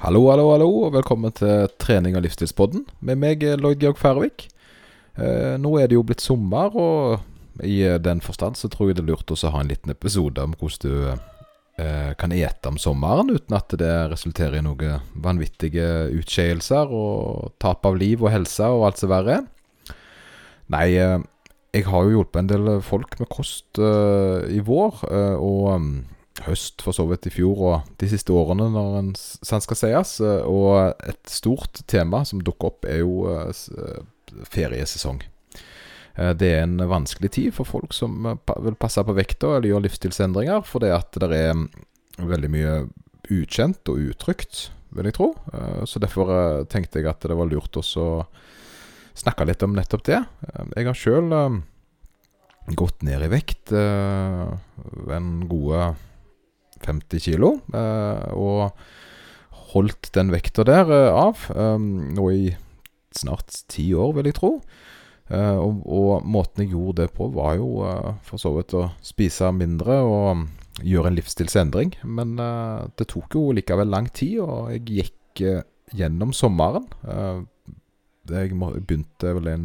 Hallo, hallo, hallo, og velkommen til trening og livsstilspodden med meg, Lloyd Georg Færvik. Eh, nå er det jo blitt sommer, og i den forstand så tror jeg det er lurt å ha en liten episode om hvordan du eh, kan ete om sommeren uten at det resulterer i noen vanvittige utskeielser og tap av liv og helse og alt som verre er. Nei, eh, jeg har jo hjulpet en del folk med kost eh, i vår, eh, og mm, høst for så vidt i fjor og de siste årene, når en sant skal sies. eh, Og et stort tema som dukker opp, er jo eh, eh, feriesesong. Det er en vanskelig tid for folk som vil passe på vekta eller gjøre livsstilsendringer, fordi at det er mm, veldig mye ukjent og utrygt, vil jeg tro. Så derfor tenkte jeg at det var lurt også å snakke litt om nettopp det. Jeg har sjøl gått ned i vekt en gode 50 kilo, eh, og holdt den vekta der eh, av eh, nå i snart ti år, vil jeg tro. Og, og måten jeg gjorde det på, var jo for så vidt å spise mindre og gjøre en livsstilsendring. Men det tok jo likevel lang tid, og jeg gikk gjennom sommeren. Jeg begynte vel i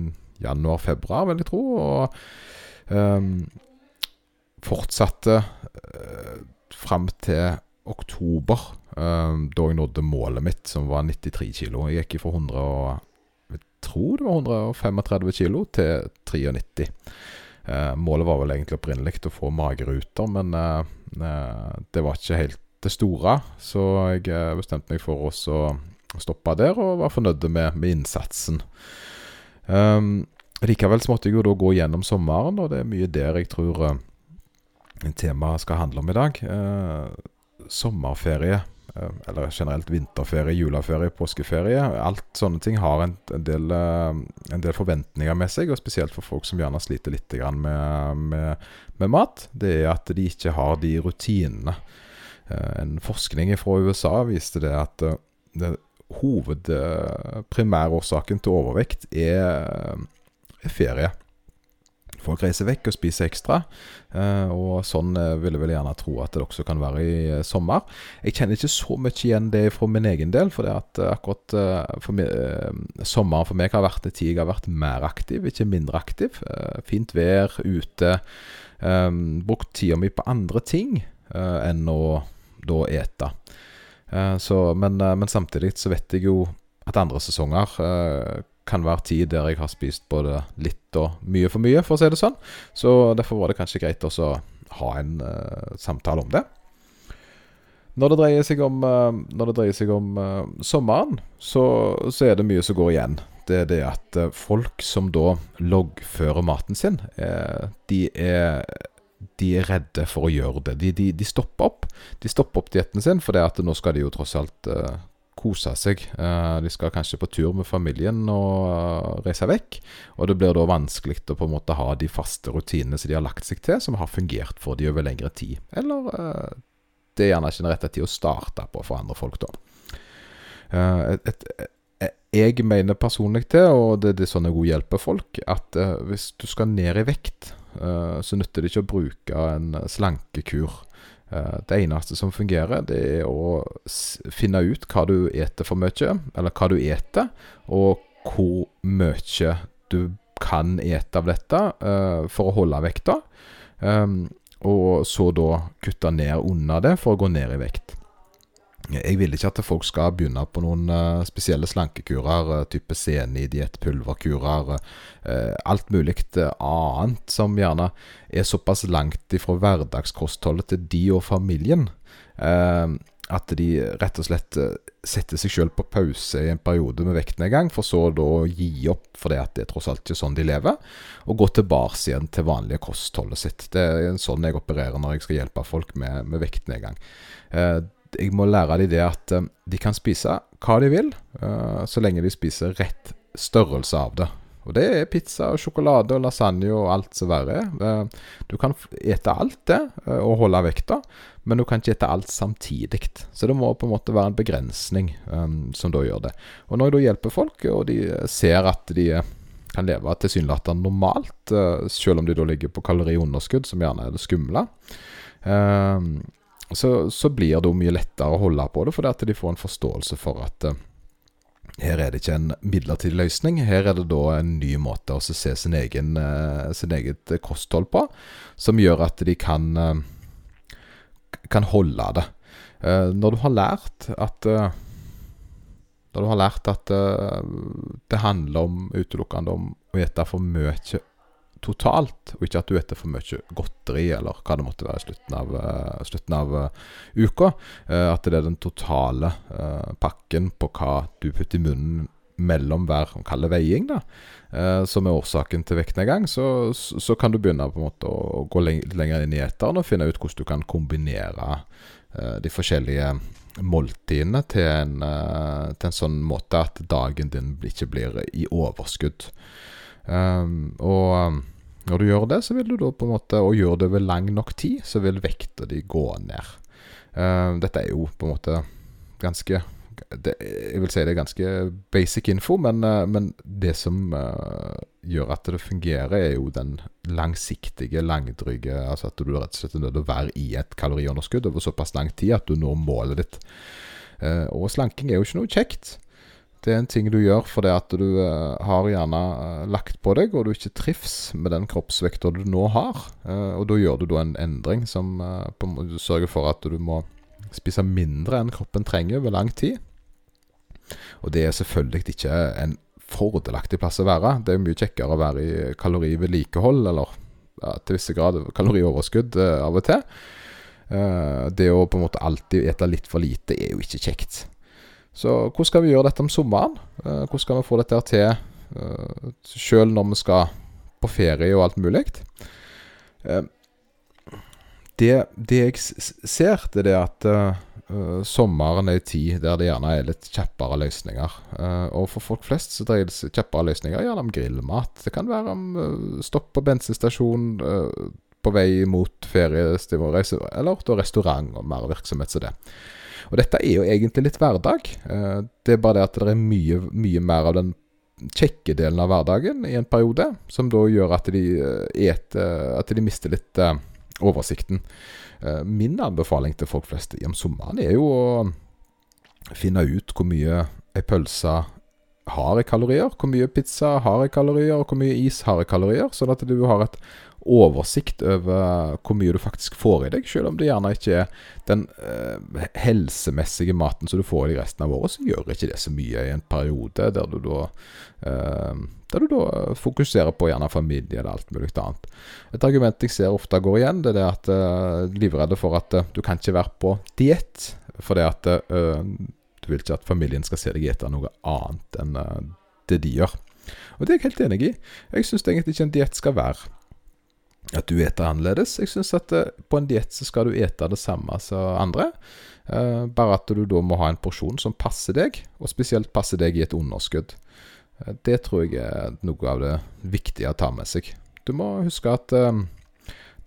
januar-februar, vil jeg tro. og Ehm, fortsatte fram til oktober, ehm, da jeg nådde målet mitt, som var 93 kilo. Jeg gikk fra 100 og, jeg tror det var 135 kilo til 93. Eh, målet var vel egentlig opprinnelig å få mageruter, men eh, eh, det var ikke helt det store. Så jeg bestemte meg for å stoppe der, og var fornøyd med, med innsatsen. Um, Likevel så måtte jeg jo da gå gjennom sommeren, og det er mye der jeg tror uh, temaet skal handle om i dag. Eh, sommerferie, eh, eller generelt vinterferie, juleferie, påskeferie. Alt sånne ting har en, del, eh, en del forventninger med seg, og spesielt for folk som gjerne sliter litt med, med, med mat. Det er at de ikke har de rutinene. En forskning fra USA viste det at det hoved, til overvekt er er ferie. Folk reiser vekk og spiser ekstra, eh, og sånn eh, vil jeg vel gjerne tro at det også kan være i eh, sommer. Jeg kjenner ikke så mye igjen det fra min egen del, for det at akkurat for meg, sommeren for meg har vært en tid jeg har vært mer aktiv, ikke mindre aktiv. Fint vær ute. brukt tida mi på andre ting enn å da ete. Så, men, men samtidig så vet jeg jo at andre sesonger kan være tid der jeg har spist både litt og mye for mye, for å si det sånn. Så derfor var det kanskje greit også å ha en uh, samtale om det. Når det dreier seg om, uh, dreier seg om uh, sommeren, så, så er det mye som går igjen. Det er det at folk som da loggfører maten sin, de er de er redde for å gjøre det. De, de, de stopper opp. De stopper opp dietten sin, for det at nå skal de jo tross alt kose seg. Eh, de skal kanskje på tur med familien og eh, reise vekk. Og det blir da vanskelig å på en måte ha de faste rutinene som de har lagt seg til, som har fungert for de over lengre tid. Eller eh, det er gjerne ikke den rette tid å starte på for andre folk, da. Et, et, jeg mener personlig til, og det, det er sånn jeg også hjelper folk, at hvis du skal ned i vekt, så nytter det ikke å bruke en slankekur. Eh, Det eneste som fungerer, det er å finne ut hva du eter for mye, eller hva du eter, og hvor mye du kan ete av dette eh, for å holde vekta. Um, og så da kutte ned under det for å gå ned i vekt. Jeg vil ikke at folk skal begynne på noen eh, spesielle slankekurer, uh, type senidiett, pulverkurer, eh, alt mulig eh, annet som gjerne er såpass langt ifra hverdagskostholdet til de og familien eh, at de rett og slett eh, setter seg sjøl på pause i en periode med vektnedgang, for så da å gi opp fordi at det er tross alt ikke sånn de lever, og gå tilbake igjen til vanlige kostholdet sitt. Det er sånn jeg opererer når jeg skal hjelpe folk med, med vektnedgang. Jeg må lære dem det at eh, de kan spise hva de vil, eh, så lenge de spiser rett størrelse av det. Og det er pizza og sjokolade og lasagne og alt som verre er. Eh, Du kan ete alt det og holde vekta, men du kan ikke ete alt samtidig. Så det må på en måte være en begrensning som da gjør det. Og når jeg da hjelper folk, og de ser at de kan leve tilsynelatende normalt, selv om de da ligger på kaloriunderskudd, som gjerne er det skumle, eh, så, så, blir det mye lettere å holde på det, fordi de får en forståelse for at uh, her er det ikke en midlertidig løsning. Her er det da en ny måte å se sin, egen, uh, sin eget kosthold på, som gjør at de kan, uh, kan holde det. når du har lært at Når du har lært at det handler om utelukkende om å spise for mye totalt, og ikke at du spiser for mye godteri eller hva det måtte være i slutten av, uh, slutten av uh, uka. Uh, at det er den totale pakken på hva du putter i munnen mellom hver kalde veiing, da, som er årsaken til vektnedgang, så, så, kan du begynne på en måte å gå lenger inn i eteren og finne ut hvordan du kan kombinere de forskjellige måltidene til en, til en sånn måte at dagen din ikke blir i overskudd. Og når du gjør det, så vil du da på en måte, og gjør det over lang nok tid, så vil vekta di gå ned. Uh, dette er jo på en måte ganske det, Jeg vil si det er ganske basic info, men, uh, men det som uh, gjør at det fungerer, er jo den langsiktige, langdryge Altså at du rett og slett er nødt til å være i et kaloriunderskudd over såpass lang tid at du når målet ditt. og slanking er jo ikke noe kjekt. Det er en ting du gjør fordi at du har gjerne lagt på deg, og du ikke trives med den kroppsvekta du nå har. Uh, og da gjør du da en endring som på, sørger for at du må spise mindre enn kroppen trenger over lang tid. Og det er selvfølgelig ikke en fordelaktig plass å være. Det er mye kjekkere å være i kalorivedlikehold, eller ja, til visse grad kalorioverskudd av og til. det å på en måte alltid ete litt for lite er jo ikke kjekt. Så hvordan skal vi gjøre dette om sommeren? Hvordan skal vi få dette til uh, sjøl når vi skal på ferie og alt mulig? Uh, det, det, jeg ser, det er at uh, sommeren er en tid der det gjerne er litt kjappere løsninger. Uh, og for folk flest så dreier det seg kjappere løsninger gjerne om grillmat. Det kan være om uh, stopp på bensinstasjon på vei mot feriestimulreise, eller da restaurant og mer virksomhet som det. Og dette er jo egentlig litt hverdag. Eh, det er bare det at det er mye, mye mer av den kjekke delen av hverdagen i en periode, som da gjør at de, et, at de mister litt uh, oversikten. Min anbefaling til folk flest om sommeren er jo å finne ut hvor mye ei pølse har i kalorier, hvor mye pizza har i kalorier, hvor mye is har i kalorier, sånn at du har et oversikt over hvor mye du faktisk får i deg, selv om det gjerne ikke er den eh, helsemessige maten som du får i deg resten av året, så gjør ikke det så mye i en periode der du da eh, der du da fokuserer på gjerne familie eller alt mulig annet. Et argument jeg ser ofte går igjen, det er det at eh, livredde for at uh, du kan ikke være på diett. Fordi at uh, du vil ikke at familien skal se deg spise noe annet enn det de gjør. Og det er jeg helt enig i. Jeg syns egentlig ikke en diett skal være at du eter annerledes. Jeg syns at uh, på en diett så skal du ete det samme som andre. Uh, bare at du da må ha en porsjon som passer deg, og spesielt passer deg i et underskudd. Det tror jeg er noe av det viktige å ta med seg. Du må huske at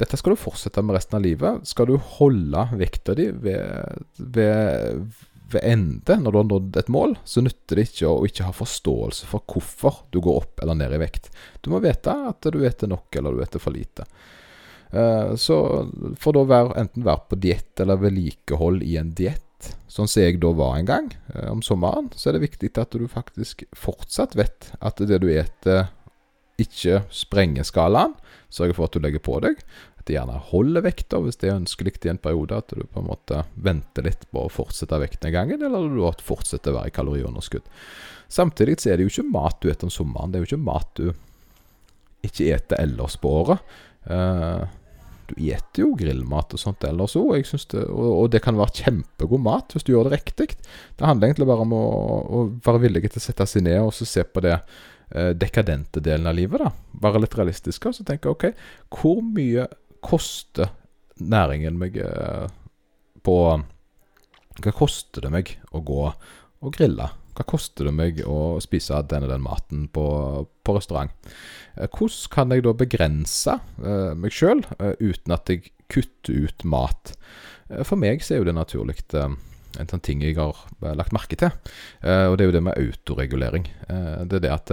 dette skal du fortsette med resten av livet. Skal du holde vekta di ved, ved ved ende, når du har nådd et mål, så nytter det ikke å ikke ha forståelse for hvorfor du går opp eller ned i vekt. Du må vite at du spiser nok, eller du spiser for lite. Uh, så for da være, enten være på diett eller vedlikehold i en diett, sånn som jeg da var en gang uh, om sommeren, så er det viktig at du faktisk fortsatt vet at det du spiser, ikke sprenger skalaen. Sørger for at du legger på deg at gjerne holder vekta hvis det er ønskelig i en periode. At du på en måte venter litt på å fortsette vektnedgangen, eller du fortsetter å være i kaloriunderskudd. Samtidig så er det jo ikke mat du spiser om sommeren. Det er jo ikke mat du ikke spiser ellers på året. Uh, du spiser jo grillmat og sånt ellers òg, og, og, det kan være kjempegod mat hvis du gjør det riktig. Det handler egentlig bare om å, å være villig til å sette seg ned og se på det uh, dekadente delen av livet. da Være litt realistisk og så tenke OK, hvor mye koster næringen meg eh, på Hva koster det meg å gå og grille? Hva koster det meg å spise den og den maten på, på restaurant? Eh, hvordan kan jeg da begrense uh, meg sjøl uten at jeg kutter ut mat? For meg så er jo det naturlig en sånn ting jeg har lagt merke til. og det er jo det med autoregulering. det er det at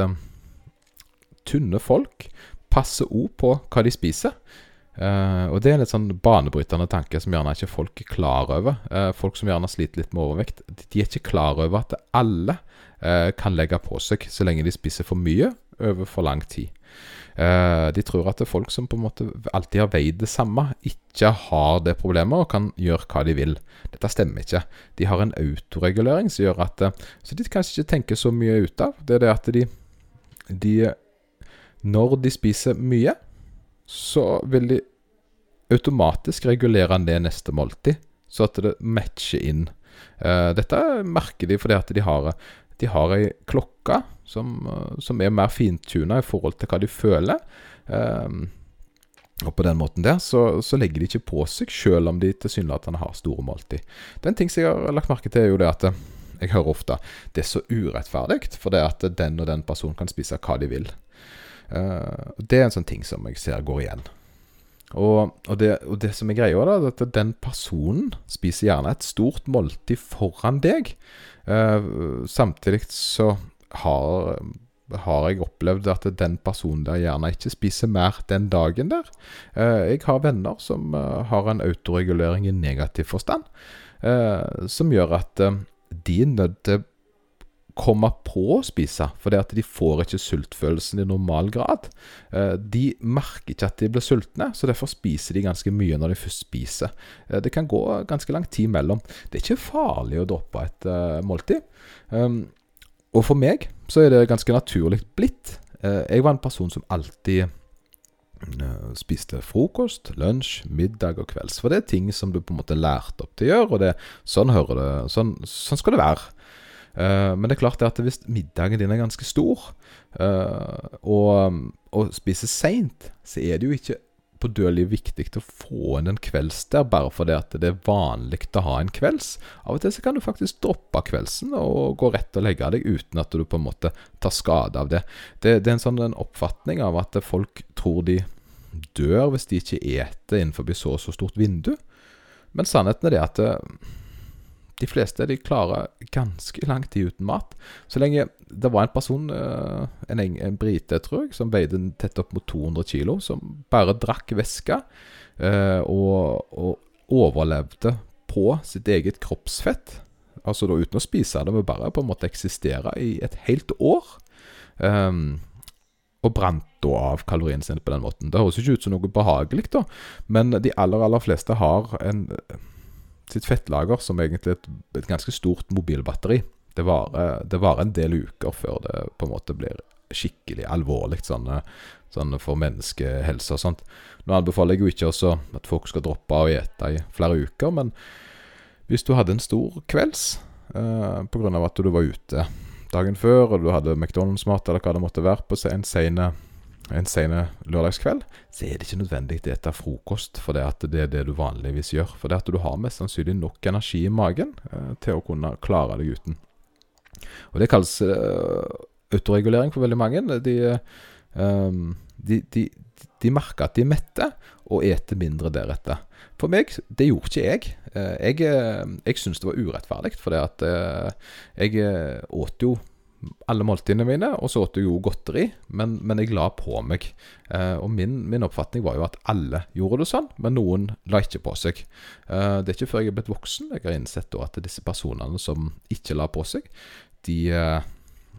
tynne folk passer òg på hva de spiser. Eh, og det er en litt sånn banebrytende tanke som gjerne ikke folk er klar over. Uh, folk som gjerne sliter litt med overvekt, de er ikke klar over at alle uh, kan legge på seg så lenge de spiser for mye over for lang tid. De tror at det er folk som på en måte alltid har veid det samme, ikke har det problemet og kan gjøre hva de vil. Dette stemmer ikke. De har en autoregulering som gjør at Så de kanskje ikke tenker så mye ut av. Det er det at de, de Når de spiser mye, så vil de automatisk regulere ned neste måltid, så at det matcher inn. Uh, dette merker de fordi at de har, de har ei klokke som, uh, som, er mer fintuna i forhold til hva de føler. Uh, og på den måten der så, så, legger de ikke på seg, selv om de tilsynelatende har store måltid. Den ting som jeg har lagt merke til, er jo det at jeg hører ofte det er så urettferdig, for det at den og den personen kan spise hva de vil. Uh, det er en sånn ting som jeg ser går igjen. Og, og, det, og det, som er greia, da, er at den personen spiser gjerne et stort måltid foran deg. Uh, samtidig så har, har, jeg opplevd at den personen der gjerne ikke spiser mer den dagen der. Uh, jeg har venner som har en autoregulering i negativ forstand, som gjør at de er nødt til komme på å spise, fordi at de får ikke sultfølelsen i normal grad. Eh, de merker ikke at de blir sultne, så derfor spiser de ganske mye når de først spiser. Eh, det kan gå ganske lang tid mellom. Det er ikke farlig å droppe et uh, måltid. Um, og for meg så er det ganske naturlig blitt. Jeg var en person som alltid spiste frokost, lunsj, middag og kvelds. For det er ting som du på en måte lærte opp til å gjøre, og det, sånn, det, sånn, sånn skal det være. Uh, men det er klart det at hvis middagen din er ganske stor, uh, og, og spiser seint, så er det jo ikke på dødelig viktig å få inn en kvelds der, bare fordi at det er vanlig å ha en kvelds. Av og til så kan du faktisk droppe kveldsen og gå rett og legge deg uten at du på en måte tar skade av det. Det, det er en sånn en oppfatning av at folk tror de dør hvis de ikke eter innenfor så og så stort vindu. Men sannheten er det at de fleste de klarer ganske lang tid uten mat. Så lenge det var en person, eh, en, en brite, tror jeg, som veide tett opp mot 200 kg, som bare drakk væske eh, og, og, overlevde på sitt eget kroppsfett. Altså da uten å spise det, men bare på en måte eksistere i et helt år. Um, og brant da av kaloriene sine på den måten. Det høres ikke ut som noe behagelig, da, men de aller, aller fleste har en sitt fettlager som egentlig et, et ganske stort mobilbatteri. Det varer, det en del uker før det på en måte blir skikkelig alvorlig sånn, sånn for menneskehelse og sånt. Nå anbefaler jeg jo ikke også at folk skal droppe å ete i flere uker, men hvis du hadde en stor kvelds eh, pga. at du var ute dagen før, og du hadde McDonald's-mat eller hva det måtte være, på en sen en sen lørdagskveld, så er det ikke nødvendig å spise frokost, for det, at det er det du vanligvis gjør. For det at du har mest sannsynlig nok energi i magen eh, til å kunne klare deg uten. Og Det kalles eh, autoregulering for veldig mange. De, eh, de, de, de, merker at de er mette, og eter mindre deretter. For meg, det gjorde ikke jeg. Eh, jeg, eh, jeg syns det var urettferdig, for det at eh, jeg åt jo alle måltidene mine, og så åt jeg jo godteri, men, men jeg la på meg. Eh, og min, min, oppfatning var jo at alle gjorde det sånn, men noen la ikke på seg. Eh, det er ikke før jeg er blitt voksen jeg har innsett at disse personene som ikke la på seg, de, eh,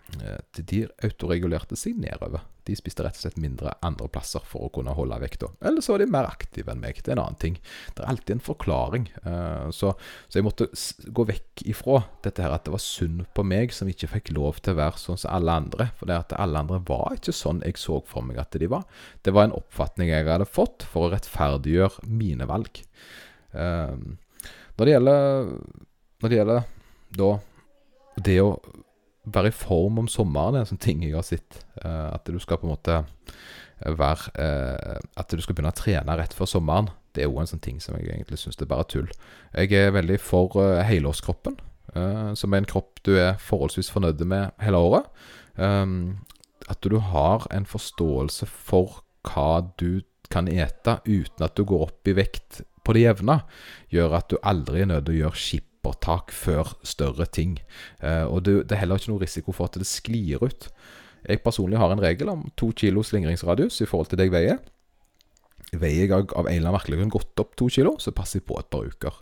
de, de autoregulerte seg nedover. De spiste rett og slett mindre andre plasser for å kunne holde vekta. Eller så var de mer aktive enn meg. Det er en annen ting. Det er alltid en forklaring. Uh, så, så, jeg måtte gå vekk ifra dette her at det var synd på meg som ikke fikk lov til å være sånn som alle andre. For det at alle andre var ikke sånn jeg så for meg at de var. Det var en oppfatning jeg hadde fått for å rettferdiggjøre mine valg. Uh, når det gjelder Når det gjelder da det å være i form om sommeren er en sånn ting jeg har sett. Uh, at du skal på en måte være uh, At du skal begynne å trene rett før sommeren. Det er òg en sånn ting som jeg egentlig syns er bare tull. Jeg er veldig for helårskroppen, som er en kropp du er forholdsvis fornøyd med hele året. Um, at du har en forståelse for hva du kan ete uten at du går opp i vekt på det jevne, gjør at du aldri er nødt til å gjøre skip skippertak før større ting. Eh, og det, det, er heller ikke noe risiko for at det sklir ut. Jeg personlig har en regel om to kilo slingringsradius i forhold til det jeg veier. veier jeg av en eller annen merkelig grunn gått opp to kilo, så passer jeg på et par uker.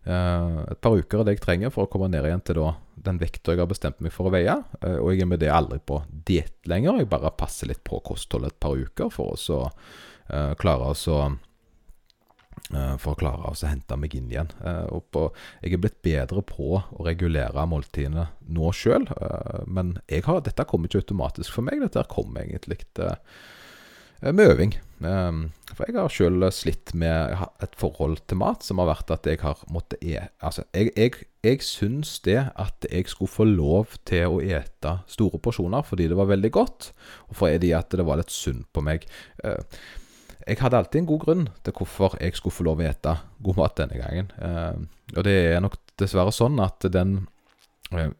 Uh, et par uker er det jeg trenger for å komme ned igjen til den vekta jeg har bestemt meg for å veie. Uh, og jeg er med det aldri på diett lenger. Jeg bare passer litt på kostholdet et par uker for å klare å for å klare å hente meg inn igjen. På, jeg er blitt bedre på å regulere måltidene nå sjøl, men har, dette kommer ikke automatisk for meg. Dette kommer egentlig med øving. For jeg har sjøl slitt med et forhold til mat som har vært at jeg har måttet e... Altså, jeg, jeg, jeg syns det at jeg skulle få lov til å ete store porsjoner fordi det var veldig godt, og fordi at det var litt synd på meg. Eh, jeg hadde alltid en god grunn til hvorfor jeg skulle få lov å ete god mat denne gangen. Eh, og det er nok dessverre sånn at den eh,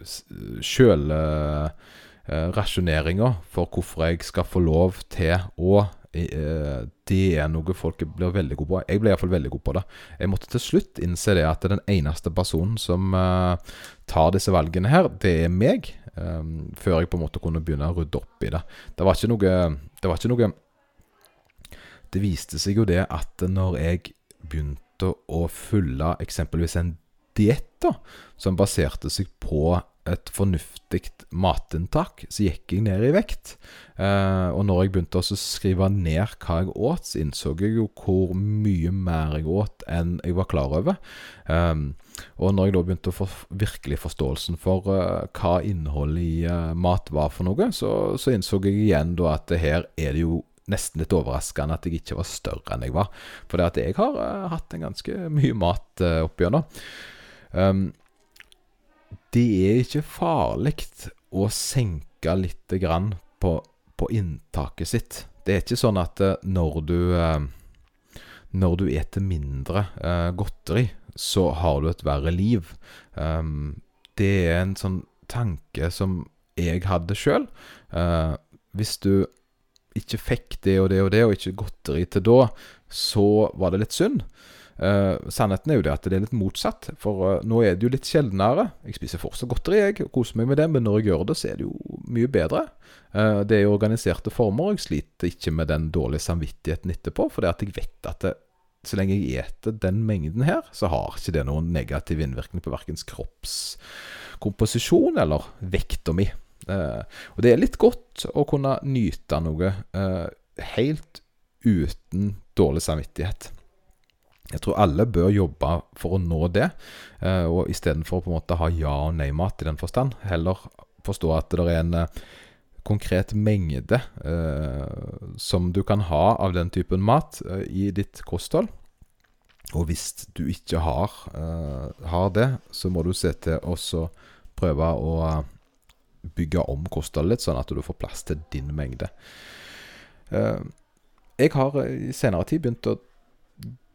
sjølrasjoneringa Eh, for hvorfor jeg skal få lov til å eh, det er noe folk blir veldig gode på. Jeg ble iallfall veldig god på det. Jeg måtte til slutt innse det at den eneste personen som uh, tar disse valgene her, det er meg. Um, før jeg på en måte kunne begynne å rydde opp i det. Det var ikke noe Det var ikke noe Det viste seg jo det at når jeg begynte å følge eksempelvis en diett som baserte seg på et fornuftig matinntak, så gikk jeg ned i vekt. Eh, og når jeg begynte å skrive ned hva jeg åt, så innså jeg jo hvor mye mer jeg åt enn jeg var klar over. Eh, og når jeg da begynte å få virkelig forståelsen for eh, hva innholdet i uh, mat var for noe, så, så, innså jeg igjen da at her er det jo nesten litt overraskende at jeg ikke var større enn jeg var. For det at jeg har uh, hatt en ganske mye mat uh, opp igjennom. Um, det er ikke farlig å senke litt grann på, på, inntaket sitt. Det er ikke sånn at uh, når du Når du eter mindre godteri, så har du et verre liv. Um, det er en sånn tanke som jeg hadde sjøl. Hvis du ikke fikk det og det og det, og ikke godteri til da, så var det litt synd. Uh, sannheten er jo det at det er litt motsatt. For uh, nå er det jo litt sjeldnere. Jeg spiser fortsatt godteri, jeg og koser meg med det, men når jeg gjør det, så er det jo mye bedre. Uh, det er jo organiserte former, og jeg sliter ikke med den dårlige samvittigheten etterpå. For det at jeg vet at det, så lenge jeg eter den mengden her, så har ikke det noen negativ innvirkning på verkens kroppskomposisjon eller vekta mi. Og det er litt godt å kunne nyte noe helt uten dårlig samvittighet. Jeg tror alle bør jobbe for å nå det, eh, og istedenfor på en måte ha ja- og nei-mat i den forstand, heller forstå at det er en eh, konkret mengde eh, som du kan ha av den typen mat eh, i ditt kosthold. Og hvis du ikke har, eh, har det, så må du se til å prøve å eh, bygge om kostholdet litt, sånn at du får plass til din mengde. jeg har i senere tid begynt å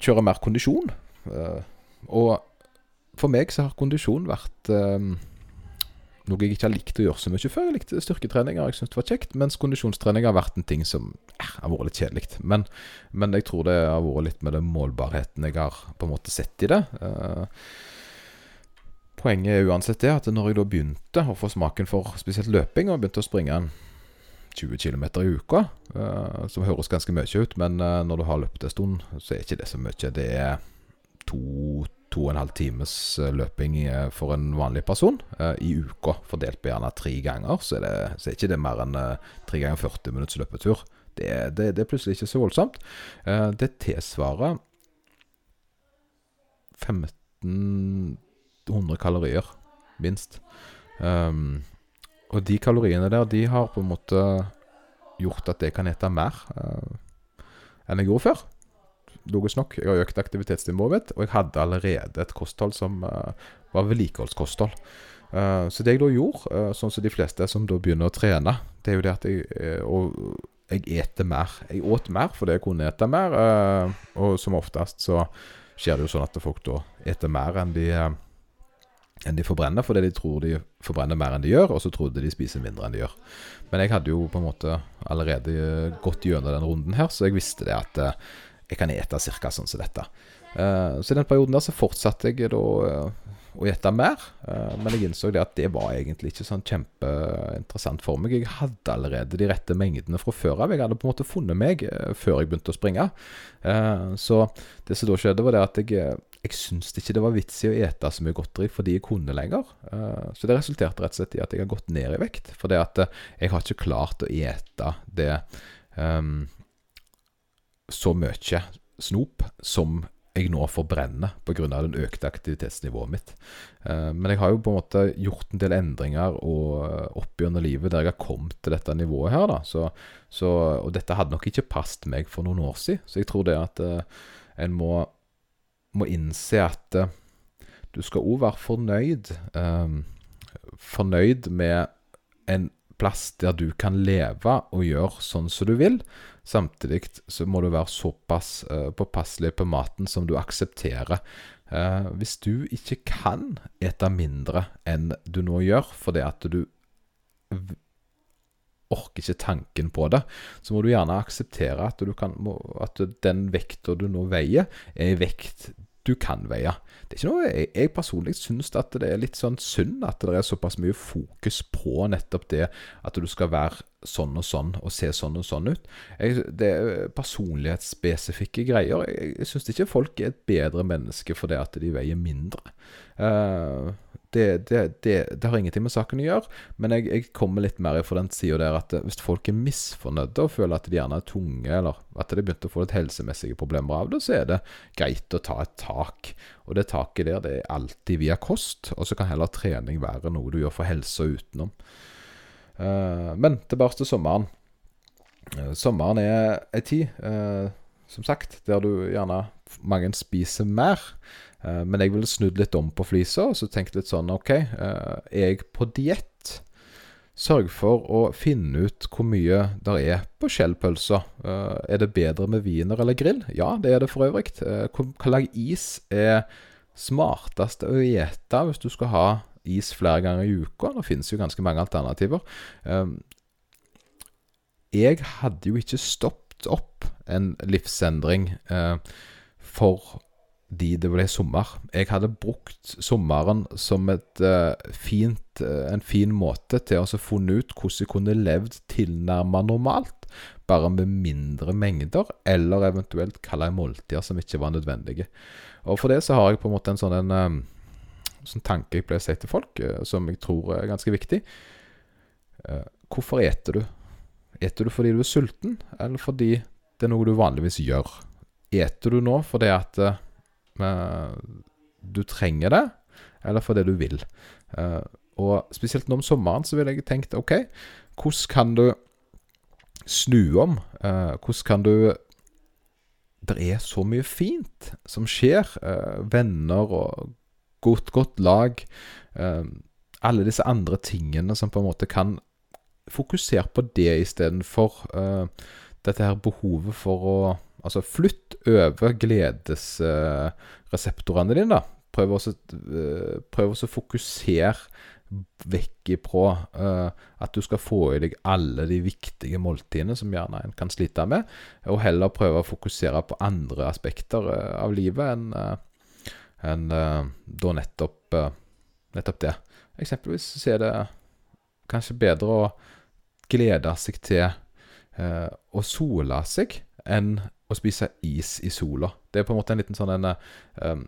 kjøre mer kondisjon. Eh, og for meg så har kondisjon vært noe jeg ikke har likt å gjøre så mye før. Jeg likte styrketreninger, jeg syntes det var kjekt. Mens kondisjonstrening har vært en ting som eh, har vært litt kjedelig. Men, men, jeg tror det har vært litt med den målbarheten jeg har på en måte sett i det. Uh, poenget er uansett det at når jeg da begynte å få smaken for spesielt løping, og begynte å springe en 20 km i uka, uh, som høres ganske mye ut, men uh, når du har løpt en stund, så er ikke det så mye. Det er to, to og en halv times eh, løping for en vanlig person i uka, fordelt på gjerne tre ganger. Så er, det, så er ikke det mer enn tre ganger 40 minutts løpetur. Det, det, det, er plutselig ikke så voldsomt. det tilsvarer 1500 kalorier, minst. Um, og de kaloriene der, de har på en måte gjort at jeg kan ete mer uh, enn jeg gjorde før. Logisk nok. Jeg har økt aktivitetsnivået mitt, og jeg hadde allerede et kosthold som uh, var vedlikeholdskosthold. Uh, så det jeg da gjorde, sånn som de fleste som da begynner å trene, det er jo det at jeg Og jeg eter mer. Jeg åt mer fordi jeg kunne ete mer, og som oftest så skjer det jo sånn at folk da eter mer enn de enn de forbrenner, fordi de tror de forbrenner mer enn de gjør, og så trodde de spiser mindre enn de gjør. Men jeg hadde jo på en måte allerede gått gjennom den runden her, så jeg visste det at eh, jeg kan ete ca. sånn som dette. Uh, så i den perioden der så fortsatte jeg da uh, å ete mer. Men jeg innså det at det var egentlig ikke sånn kjempeinteressant for meg. Jeg hadde allerede de rette mengdene fra før av. Jeg hadde på en måte funnet meg før jeg begynte å springe. Så det som da skjedde, var det at jeg, jeg syntes ikke det var vits i å ete så mye godteri fordi jeg kunne lenger. så det resulterte rett og slett i at jeg har gått ned i vekt. For det at jeg har ikke klart å ete det um, så mye snop som jeg nå forbrenner pga. den økte aktivitetsnivået mitt. Uh, men jeg har jo på en måte gjort en del endringer og, oppgjørende livet der jeg har kommet til dette nivået her. da. Så, så, og dette hadde nok ikke passet meg for noen år siden. Så jeg tror det at en må, må, innse at uh, du skal òg være fornøyd. fornøyd med en plass der du kan leve og gjøre sånn som du vil. Samtidig så må du være såpass uh, påpasselig på maten som du aksepterer. Hvis du ikke kan ete mindre enn du nå gjør, fordi at du orker ikke tanken på det, så må du gjerne akseptere at, kan, at den vekta du nå veier, er en vekt du kan veie. Det er ikke noe Jeg, jeg personlig syns at det er litt sånn synd at det er såpass mye fokus på nettopp det at du skal være sånn og sånn og se sånn og sånn ut. Jeg, det er personlighetsspesifikke greier. Jeg, jeg syns ikke folk er et bedre menneske fordi at de veier mindre. Uh, det, det, det, det, har ingenting med saken å gjøre, men jeg, jeg kommer litt mer fra den sida der at hvis folk er misfornøyde og føler at de gjerne er tunge, eller at de begynte å få litt helsemessige problemer av det, så er det greit å ta et tak. Og det taket der det er alltid via kost, og så kan heller trening være noe du gjør for helsa utenom. Uh, men tilbake til sommeren. Uh, sommeren er ei tid, uh, som sagt, der du gjerne mange spiser mer. Men jeg ville snudd litt om på flisa og så tenkt litt sånn OK, er jeg på diett? Sørg for å finne ut hvor mye der er på skjellpølser. Er det bedre med wiener eller grill? Ja, det er det for øvrig. hva slags is er smartest å ete hvis du skal ha is flere ganger i uka? Det finnes jo ganske mange alternativer. jeg hadde jo ikke stoppet opp en livsendring for fordi det ble sommer. Jeg hadde brukt sommeren som et, uh, fint, uh, en fin måte til å funne ut hvordan jeg kunne levd tilnærmet normalt, bare med mindre mengder, eller eventuelt kalle måltider som ikke var nødvendige. Og For det så har jeg på en måte en sånn, en, uh, sånn tanke jeg pleier å si til folk, som jeg tror er ganske viktig. hvorfor eter du? Eter du fordi du er sulten, eller fordi det er noe du vanligvis gjør? Eter du nå fordi at du trenger det, eller fordi du vil. Og spesielt nå om sommeren så ville jeg tenkt OK, hvordan kan du snu om? Hvordan kan du Det er så mye fint som skjer. Venner og godt, godt lag. alle disse andre tingene som på en måte kan fokusere på det istedenfor uh, dette her behovet for å Altså flytt over gledesreseptorene dine, da. Prøv også, uh, prøv også å fokusere vekk ifra uh, at du skal få i deg alle de viktige måltidene som gjerne en kan slite med, og heller prøve å fokusere på andre aspekter av livet enn en, da nettopp, nettopp det. Eksempelvis så er det kanskje bedre å glede seg til å sole seg enn å spise is i sola. Det er på en måte en liten sånn en um,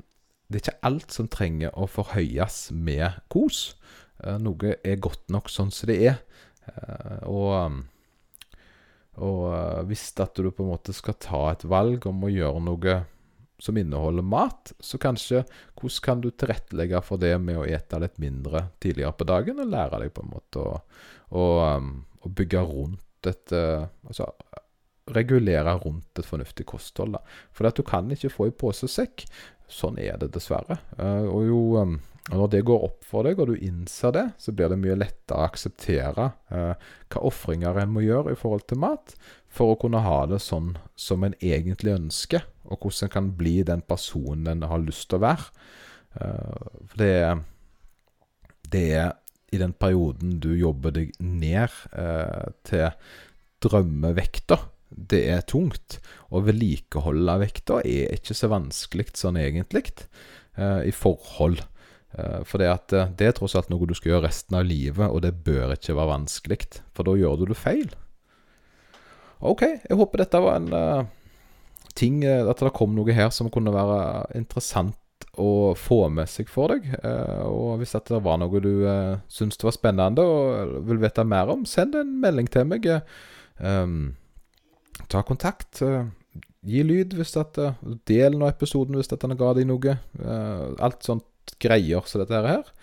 Det er ikke alt som trenger å forhøyes med kos. Uh, noe er godt nok sånn som det er. Uh, og og hvis at du på en måte skal ta et valg om å gjøre noe som inneholder mat, så kanskje hvordan kan du tilrettelegge for det med å ete litt mindre tidligere på dagen, og lære deg på en måte å, å, um, å bygge rundt et Altså regulere rundt et fornuftig kosthold. For du kan ikke få i pose. Sånn er det dessverre. Uh, og jo um, når det går opp for deg, og du innser det, så blir det mye lettere å akseptere eh, hva ofringer en må gjøre i forhold til mat, for å kunne ha det sånn som en egentlig ønsker, og hvordan en kan bli den personen en har lyst til å være. Eh, for det det er i den perioden du jobber deg ned til drømmevekta, det er tungt. Å vedlikeholde vekta er ikke så vanskelig sånn egentlig, eh, i forhold. Eh, for det, at, eh, det er tross alt noe du skal gjøre resten av livet, og det bør ikke være vanskelig, for da gjør du det feil. OK, jeg håper dette var en uh, ting At det kom noe her som kunne være interessant å få med seg for deg. Uh, og hvis det var noe du uh, syns var spennende og vil vite mer om, send en melding til meg. Um, ta kontakt. Gi lyd hvis dette Del nå episoden hvis dette ga deg noe. alt sånt greier som dette her.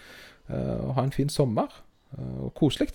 og ha en fin sommer. og koselig.